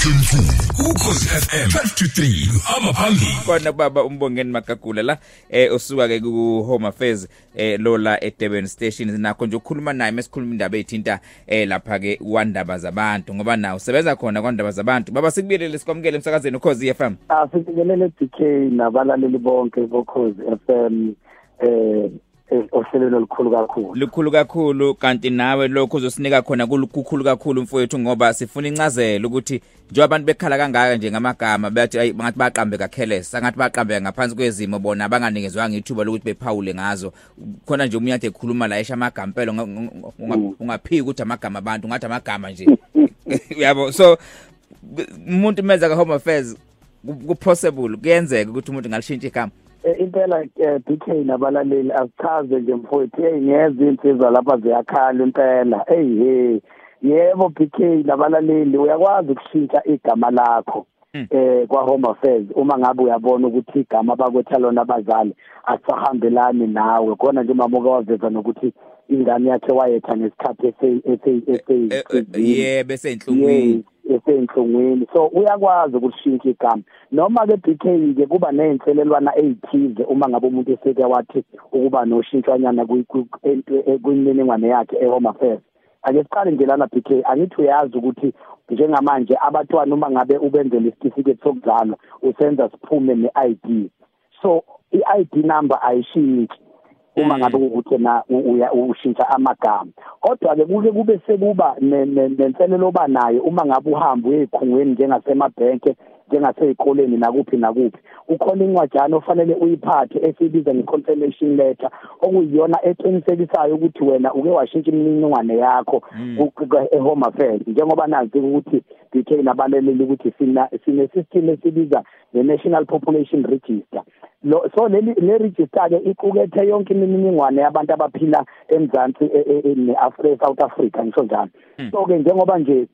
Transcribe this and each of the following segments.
Ukhosi FM 12 to 3 uhamba phambili kona baba umbongeni magagula la eh usuka ke ku Home Affairs eh lo la e Durban Station. Nakho nje ukukhuluma naye mesikhuluma indaba ethinta eh lapha ke wandaba zabantu ngoba nawo usebenza khona kwandaba zabantu. Baba sikubiyelele sikwamukele emsakazweni ukhozi FM asifikelele DK nabalaleli bonke bokhozi FM eh ohlelweni olukhulu kakhulu. Likhulu kakhulu kanti nawe lokho uzosinika khona kukhulu kakhulu mfowethu ngoba sifuna incazelo ukuthi nje abantu bekhala kangaka nje ngamagama bathi ayi bangathi baqambe kakheles angathi baqambe ngaphansi kwezimo bona abanganikezwanga ithuba lokuthi bephawule ngazo. Khona nje umuntu ekhuluma la esha amagama impela ungaphiki ukuthi amagama abantu ngathi amagama nje. Uyabo? So umuntu menza ka home affairs ku possible kuyenzeka ukuthi umuntu ngalishintsha igama. Impela DK nabalaleli asichaze nje mfowethu hey ngeze insizwa lapha ziyakhala impela. Hey hey. Yebo BK nabalaleli uyakwazi ukushintsha igama lakho eh kwa Home Affairs uma ngabe uyabona ukuthi igama bakwetha lona abazali asahambelani nawe. Khona nje mama waveza nokuthi ingane yakhe wayetha nesikhathi ese yebo esenhlungwini esenhlungwini so uyakwazi ukushintsha igama. Noma ke BK ke kuba nezinselelwana ezithize uma ngabe umuntu eseke wathi ukuba noshintshwanyana kwimininingwane yakhe eHome Affairs. Ake siqale nje lana BK angithi uyazi ukuthi njengamanje abatwana uma ngabe ubenzele isitifiketi sokuzalwa usenza siphume ne-ID so i-ID number ayishintshi uma ngabe ukuthi na uya ushintsha amagama. Kodwa ke kuke kube sekuba nenselelo oba nayo uma ngabe uhamba uyekhungweni njengasemabhenke njengasezikoleni nakuphi nakuphi. Ukhona incwajana ofanele uyiphathe esibiza nge-confirmation letter okuyiyona eqinisekisayo ukuthi wena uke washintsha imininingwane yakho e-home affairs. Njengoba nazi ukuthi DK nabaleleli ukuthi sina sine system esibiza nge-national population register. Lo so leli le register ke iqukethe yonke imininingwane yabantu abaphila eMzansi ne-Africa South Africa ngisho njalo. So ke njengoba nje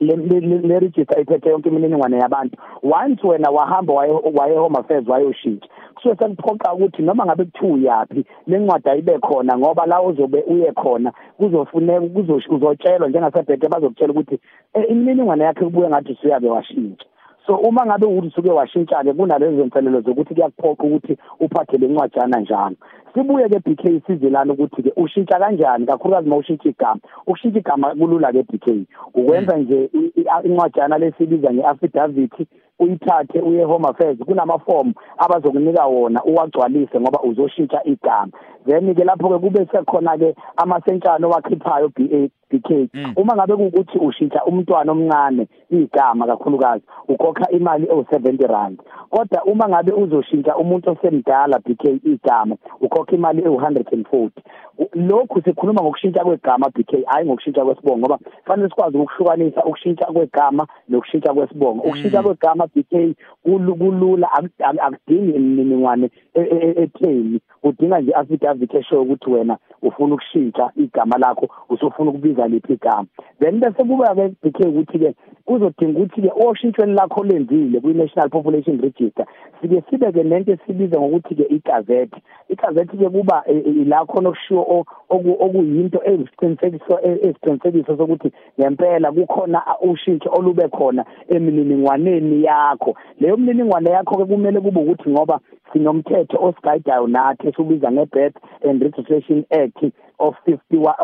le le register iphethe yonke imininingwane yabantu. Once wena wahamba waye home affairs wayoshintsha kusuke sekuphoqa ukuthi noma ngabe kuthiwa uyapi lencwadi ayibe khona ngoba la uzobe uye khona kuzofuneka kuzotshelwa njengasebheke bazokutshela ukuthi imininingwane yakhe kubuye ngathi usuyabe washintsha. So uma ngabe ukuthi suke washintsha ke kunalezo zinselelo zokuthi kuyakuphoqa ukuthi uphathe lencwajana njalo. Sibuye ke BK sizilana ukuthi ke ushintsha kanjani kakhulukazi uma ushintsha igama. Ukushintsha igama kulula ke BK ukwenza nje incwajana lesibiza ngeaffidavit uyithathe uye home affairs. Kunamaform abazokunika wona uwagcwalise ngoba uzoshintsha igama. Then ke lapho ke kube sekhona ke amasentshana owakhiphayo BA BK uma ngabe kuukuthi ushintsha umntwana omncane igama kakhulukazi ukhokha imali ewu70 rand. Kodwa uma ngabe uzoshintsha umuntu osemdala BK igama ukhokha imali ewu140 lokhu sikhuluma ngokushintsha kwegama BK hayi ngokushintsha kwesibongo ngoba fanele sikwazi ukuhlukanisa ukushintsha kwegama nokushintsha kwesibongo. Ukushintsha kwegama BK kulula akudingi imininingwane etheni udinga nje affidavit esho ukuthi wena ufuna ukushintsha igama lakho usufuna ukubiza liphi igama. Then bese kuba ke BK ukuthi ke kuzodinga ukuthi ke oshintshweni lakho lenzile kwi National Population Register sike sibe ke lento esibiza ngokuthi ke igazette. Igazette ke kuba la khona okushiwo okuyinto eziqinisekiso eziqinisekiso sokuthi ngempela kukhona ushintsho olube khona emininingwaneni yakho. Leyo mininingwane yakho ke kumele kube ukuthi ngoba sinomthetho osigayidayo nathi esibiza nge-birth and registration act of 51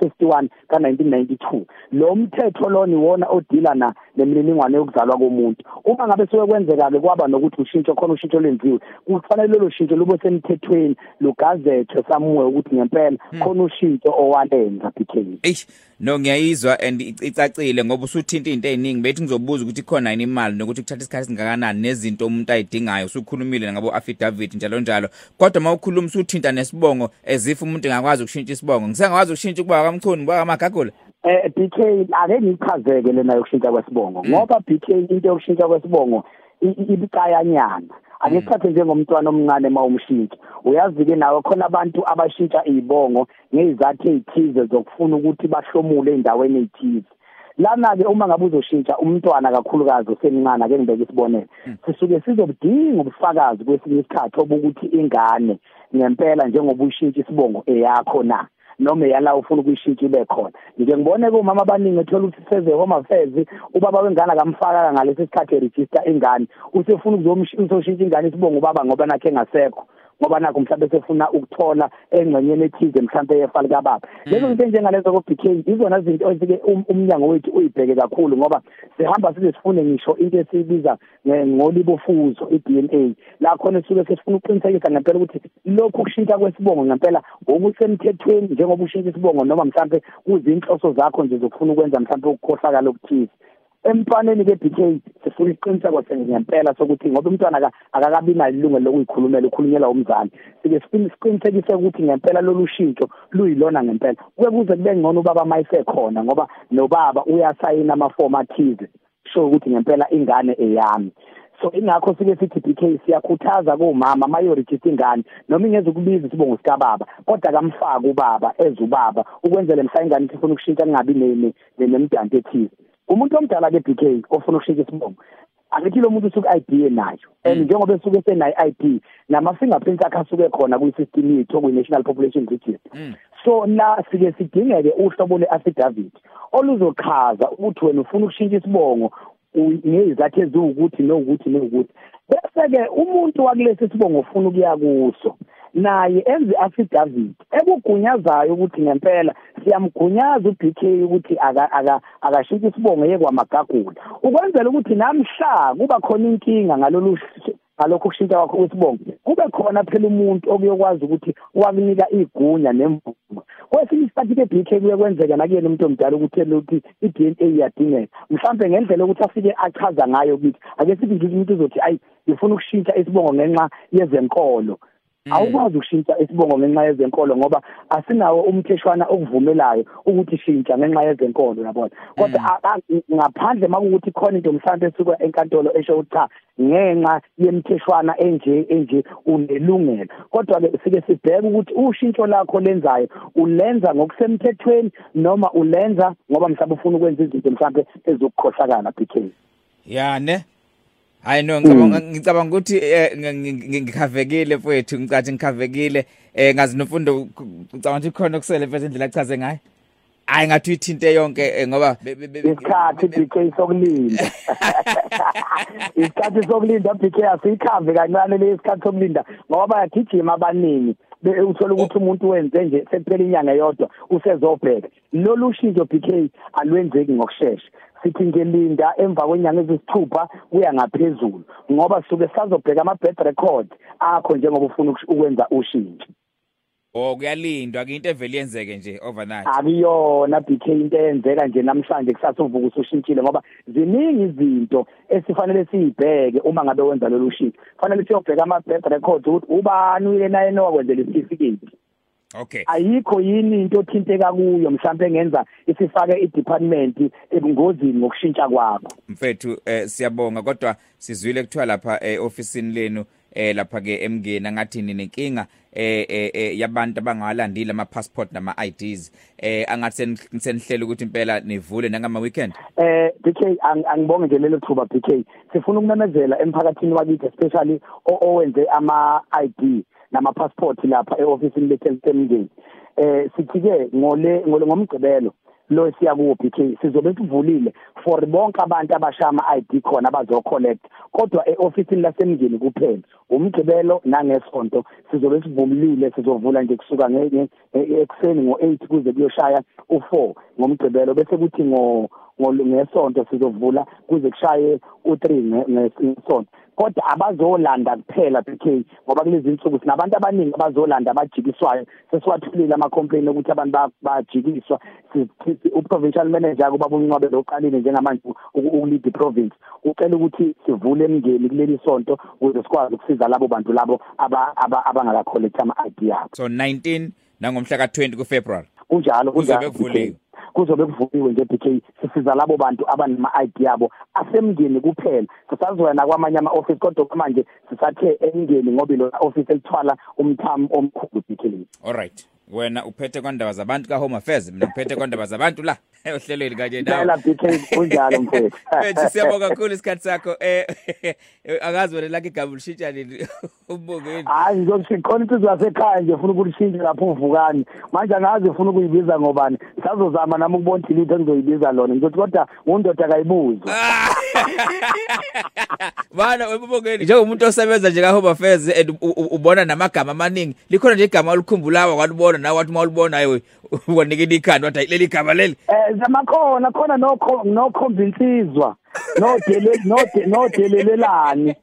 51 ka1992 lo mthetho lo niwona odila na lemininingwane yokuzalwa komuntu. Uma ngabe soke kwenzeka ke kwaba nokuthi ushintsho khona ushintsho lenziwe kufanele lo shintsho lube semthethweni. Lugazethwe samuwe ukuthi ngempela khona ushintsho owalenza BK eish no ngiyayizwa and icacile ngoba usuthinta izinto eziningi bethi ngizobuza ukuthi khona yini imali nokuthi kuthatha isikhathi singakanani nezinto umuntu ayidingayo usukhulumile ngabo affidavit njalo njalo. Kodwa mawukhuluma usuthinta nesibongo ezifa umuntu engakwazi ukushintsha isibongo ngisengakwazi ukushintsha kuba kamchuni kuba kamagagula. Eh BK ake ngichazeke lena yokushintsha kwesibongo ngoba BK into yokushintsha kwesibongo ibicayanyana ake sithathe njengomntwana omncane mawumshintsha uyazi ke nawe khona abantu abashintsha izibongo ngezizathu ezithize zokufuna ukuthi bahlomule endaweni ezithize lana ke uma ngabe uzoshintsha umntwana kakhulukazi osemncane ake ngibeke isibonelo. Sisuke sizobudinga ubufakazi kwesinye isikhathi obukuthi ingane ngempela njengoba ushintsha isibongo eyakho na? Noma yala ufuna ukuyishintsha ibe khona. Ngike ngibone kumama abaningi ethola ukuthi seze home affairs ubaba wengane akamfaka ngalesi sikhathi eregister ingane usefuna ukuzomshintsha ingane isibongo ubaba ngoba nakhe ngasekho ngoba nakho mhlawumbe sefuna ukuthola engxenyeni ethize mhlawumbe yefa likababa lezo zinto njengalezo ko BK izona izinto ezike um, umnyango wethu uyibheke kakhulu ngoba sihamba size sifune ngisho into esibiza ngolibofuzo iDNA la khona sisuke sifuna uqinisekisa ngempela ukuthi lokhu kushintsha kwesibongo ngempela okusemthethweni njengoba ushintsha isibongo noma mhlawumbe kuzinhloso zakho nje zokufuna ukwenza mhlawumbe ukukhohlakala okuthize. Emfaneni ke BK sifuna iqiniseko ngempela sokuthi ngoba umntwana akakabi nalilungelo lokuyikhulumela ukhulunyelwa umzali. Sike siqinisekise ukuthi ngempela lolu shintsho luyilona ngempela. Kuke kuze kube ngcono ubaba mayisekhona ngoba nobaba uyasayina amafomu athize sho ukuthi ngempela ingane eyami. So ingakho sike sithi BK siyakhuthaza komama mayorejista ingane noma ingeze kubiza isibongo sika baba kodwa kamfaka ubaba ezubaba ukwenzele mhla ingane sifuna ukushintsha kungabi nemdanti ethize. Umuntu omdala ke BK ofuna ukushintsha isibongo akithi lo muntu usuke ID nayo and njengoba esuke senayo ID nama fingerprints akhe asuke khona kwi system yethu ku National Population Register so la sike sidingeke uhlobo le affidavit oluzochaza ukuthi wena ufuna ukushintsha isibongo ngezakhe eziwukuthi nokuthi nokuthi bese ke umuntu wakulesi sibongo ufuna ukuya kuso naye enze affidavit ekugunyazayo ukuthi ngempela siyamgunyaza uBK ukuthi aka aka akashika isibongo yekwamagagula ukwenzela ukuthi namhla kuba khona inkinga ngalolu ngalokho kushintsha kwakho kwesibongo kube khona phela umuntu okuyokwazi ukuthi wakunika igunya nemvumo kwesinye isikhathi ke BK kuye kwenzeka nakuyena umuntu omdala ukuthi ukuthi iDNA iyadingeka. Mhlawumbe ngendlela ukuthi afike achaza ngayo ukuthi ake sithi nje umuntu uzothi ayi ngifuna ukushintsha isibongo ngenxa yezenkolo. Mm. Awukwazi ukushintsha isibongo ngenxa yezenkolo ngoba asinawo umtheshwana okuvumelayo ukuthi shintsha ngenxa yezenkolo yabona? Kodwa mm. ngaphandle makuthi khona into mhlawumbe esuka enkantolo esho ukuthi cha ngenxa yemtheshwana enje enje unelungelo. Kodwa ke sike sibheke ukuthi ushintsho lakho lenzayo ulenza ngokusemthethweni noma ulenza ngoba mhlawumbe ufuna ukwenza izinto mhlawumbe ezokukhohlakala BK ya ne? Hayi no ngicabanga mm. ngicabanga ukuthi eh, ngikhavekile mfowethu ngicathi ngikhavekile. Eh ngazi nofundo ngicabanga ukuthi khona kusele mfethu indlela achaze ngayo. Hayi ngathi uyithinte yonke eh, ngoba isikhathi BK sokulinda. Isikhathi sokulinda BK asikhambe kancane lesikhathi sokulinda ngoba bayagijima abaningi. Uthola ukuthi umuntu wenze nje sekuphela inyanga yodwa usezobheka. Lolu shintsho BK alwenzeki ngokusheshsha sithi ngelinda emva kwenyanga ezisithupha kuya ngaphezulu ngoba suke sazobheka ama bed record akho njengoba ufuna ukwenza ushintsho. Oh kuyalindwa ke into evele yenzeke nje overnight. Akuyona BK into eyenzeka nje namhlanje kusasa uvuka usushintshile ngoba ziningi izinto esifanele siyibheke uma ngabe wenza lolu shintsho. Fanele siyobheka ama bed records ukuthi ubani uyile naye nokwenzela certificate. Okay. Ayikho yini into othinteka kuyo mhlawumbe engenza isifake idepartment ebungozini ngokushintsha kwakho. Mfethu eh siyabonga kodwa sizwile kuthiwa lapha eofisini lenu eh lapha ke emngeni ngathi ninenkinga eh eh yabantu abangalandile ama passport nama IDs eh angathi senihlela ukuthi impela nivule nangama weekend eh BK angibonge nje lelo thuba BK sifuna ukumemezela emphakathini wakithi especially owenze ama ID nama passport lapha eofisini leTeltemgate eh sithi ke ngole ngomgcibelo lo siya kuwo BK sizobe sivulile. For bonke abantu abashaya ama ID khona abazo collect kodwa eofisini lasemngeni kuphela umgcibelo nangesonto sizobe sivumlile sizovula nje kusuka ngenye ekseni ngo8 kuze kuyoshaya u4 ngomgcibelo bese kuthi ngo ngesonto sizovula kuze kushaye u3 ngesonto. Kodwa abazolanda kuphela BK ngoba kulezi insuku sinabantu abaningi abazolanda abajikiswayo. Sesiwathulile ama complaint ukuthi abantu bajikiswa. Uprovincial manager kuba bunqwabe loqalile njengamanje ukulead iprovince ucela ukuthi sivule emngeni kuleli sonto ukuze sikwazi ukusiza labo bantu labo abangaka collect ama ID yabo so 19 nangomhla ka20 kuFebruary? Kunjalo kunjalo kuzobe kuvuliwe nje BK sisiza labo bantu abanama ID yabo asemngeni kuphela. Sisazoya nakwamanye ama office kodwa manje sisathe emngeni ngoba lo office elithwala umthamo omkhulu BK alright wena uphethe kwandaba zabantu ka home affairs mina ngiphethe kwandaba zabantu la ohlelweni kanje nawe. Ngicela BK kunjalo mfethu. Mfethu siyabonga kakhulu isikhathi sakho. Eh akazi wena la igama lishintsha nini ubongeni hayi ngizothi khona insizwa yasekhaya nje ufuna ukulishintsha lapho uvukani. Manje angazi ufuna ukuyibiza ngobani. Sazozama nami ukubona ukuthi litho engizoyibiza lona. Ngizothi kodwa undoda akayibuzwa. Bana ubongeni njengomuntu osebenza nje ka home affairs and u- u- ubona namagama amaningi likhona nje igama olikhumbulawa walibona nawe wathi mawulibona hayi wanikela ikhanda wathi "Hayi, leli gama leli. Eh zamakhona khona nokho nokhomba insizwa. Nodele node nodelelelani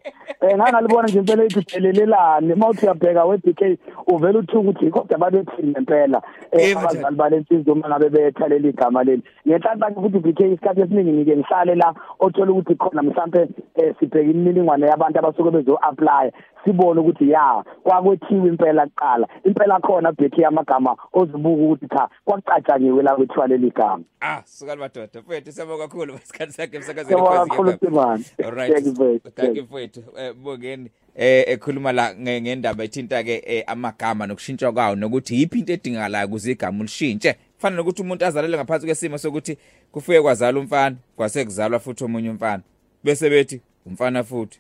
eh ngangalibona nje impela ethi delelelani mawuthi uyabheka we BK uvela uthi ukuthi kodwa babethini impela. Yebo, abazali balensizwa uma ngabe betha leli gama leli. Ngenhlanhla ukuthi BK isikhathi esiningi ngike ngihlale la othola ukuthi khona mhlambe eh, sibheka imininingwane yabantu abasuke bezo apply sibone ukuthi ya kwakwethiwe impela kuqala. Impela khona BK amagama ozibuka ukuthi cha kwakucatshangiwe la kwethiwa leli gama. Ah suka madoda? Mfethu siyabonga kakhulu. Isikhathi sakhe emsakazweni. Siyabonga Khosi kakhulu, FM. Simani. alright Thank you, mfethu. thank you mfethu eh bongeni eh ekhuluma la nge- ngendaba ethinta ke eh, amagama nokushintshwa kwawo nokuthi yiphi into edingakalayo ukuze igama ulishintshe. Kufana nokuthi umuntu azalele ngaphansi kwesimo sokuthi kufike kwazala umfana kwase kuzalwa futhi omunye umfana. Bese bethi umfana futhi.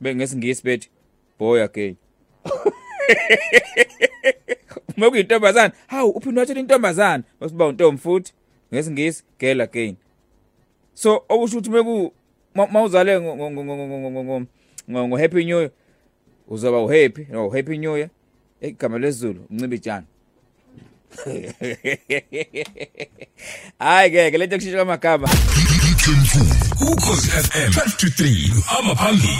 Bengesingisi bethi boy again uma kuyintombazana hawu uphinde wathela intombazana basiba untombi futhi ngesingisi girl again so okusho ukuthi meku mawuzale ngo happy new year uzoba uhappy no happy new year. Igama lezulu uncibe tjani? Hayi ngeke lento kushisha kwamagama. Ukhozi fm 23 abaphambili